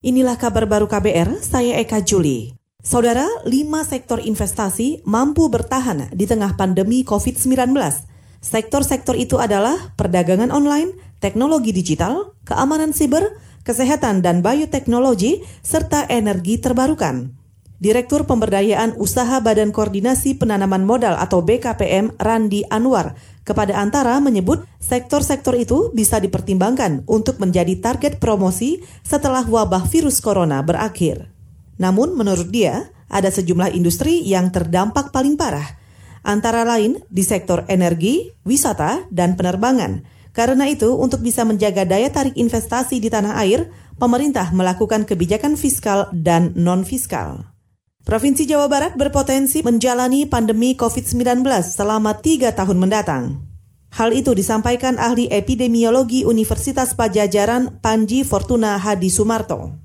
Inilah kabar baru KBR, saya Eka Juli. Saudara, lima sektor investasi mampu bertahan di tengah pandemi COVID-19. Sektor-sektor itu adalah perdagangan online, teknologi digital, keamanan siber, kesehatan dan bioteknologi, serta energi terbarukan. Direktur Pemberdayaan Usaha Badan Koordinasi Penanaman Modal atau BKPM Randi Anwar kepada Antara menyebut sektor-sektor itu bisa dipertimbangkan untuk menjadi target promosi setelah wabah virus corona berakhir. Namun menurut dia, ada sejumlah industri yang terdampak paling parah, antara lain di sektor energi, wisata, dan penerbangan. Karena itu, untuk bisa menjaga daya tarik investasi di tanah air, pemerintah melakukan kebijakan fiskal dan non-fiskal. Provinsi Jawa Barat berpotensi menjalani pandemi COVID-19 selama tiga tahun mendatang. Hal itu disampaikan ahli epidemiologi Universitas Pajajaran Panji Fortuna Hadi Sumarto.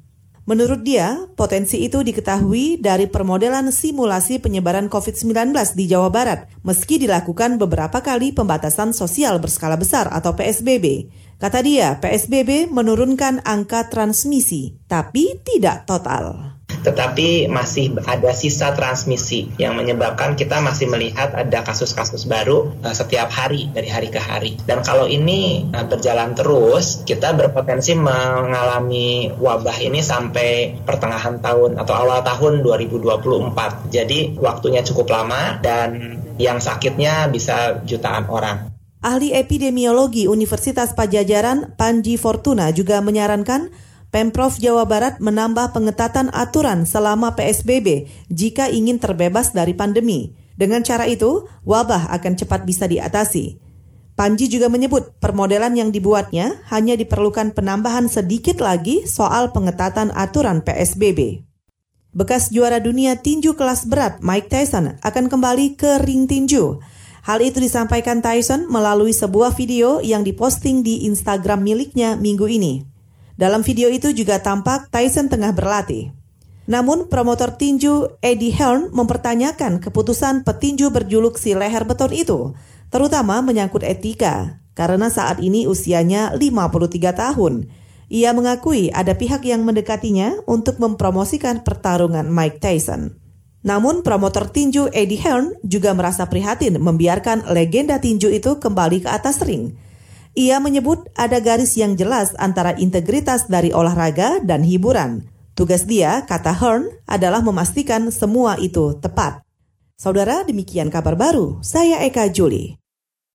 Menurut dia, potensi itu diketahui dari permodelan simulasi penyebaran COVID-19 di Jawa Barat, meski dilakukan beberapa kali pembatasan sosial berskala besar atau PSBB. Kata dia, PSBB menurunkan angka transmisi, tapi tidak total tetapi masih ada sisa transmisi yang menyebabkan kita masih melihat ada kasus-kasus baru uh, setiap hari dari hari ke hari. Dan kalau ini uh, berjalan terus, kita berpotensi mengalami wabah ini sampai pertengahan tahun atau awal tahun 2024. Jadi waktunya cukup lama dan yang sakitnya bisa jutaan orang. Ahli epidemiologi Universitas Pajajaran Panji Fortuna juga menyarankan Pemprov Jawa Barat menambah pengetatan aturan selama PSBB jika ingin terbebas dari pandemi. Dengan cara itu, wabah akan cepat bisa diatasi. Panji juga menyebut permodelan yang dibuatnya hanya diperlukan penambahan sedikit lagi soal pengetatan aturan PSBB. Bekas juara dunia tinju kelas berat Mike Tyson akan kembali ke ring tinju. Hal itu disampaikan Tyson melalui sebuah video yang diposting di Instagram miliknya minggu ini. Dalam video itu juga tampak Tyson tengah berlatih. Namun promotor tinju Eddie Hearn mempertanyakan keputusan petinju berjuluk si leher beton itu, terutama menyangkut etika, karena saat ini usianya 53 tahun. Ia mengakui ada pihak yang mendekatinya untuk mempromosikan pertarungan Mike Tyson. Namun promotor tinju Eddie Hearn juga merasa prihatin membiarkan legenda tinju itu kembali ke atas ring ia menyebut ada garis yang jelas antara integritas dari olahraga dan hiburan. Tugas dia, kata Hearn, adalah memastikan semua itu tepat. Saudara, demikian kabar baru. Saya Eka Juli.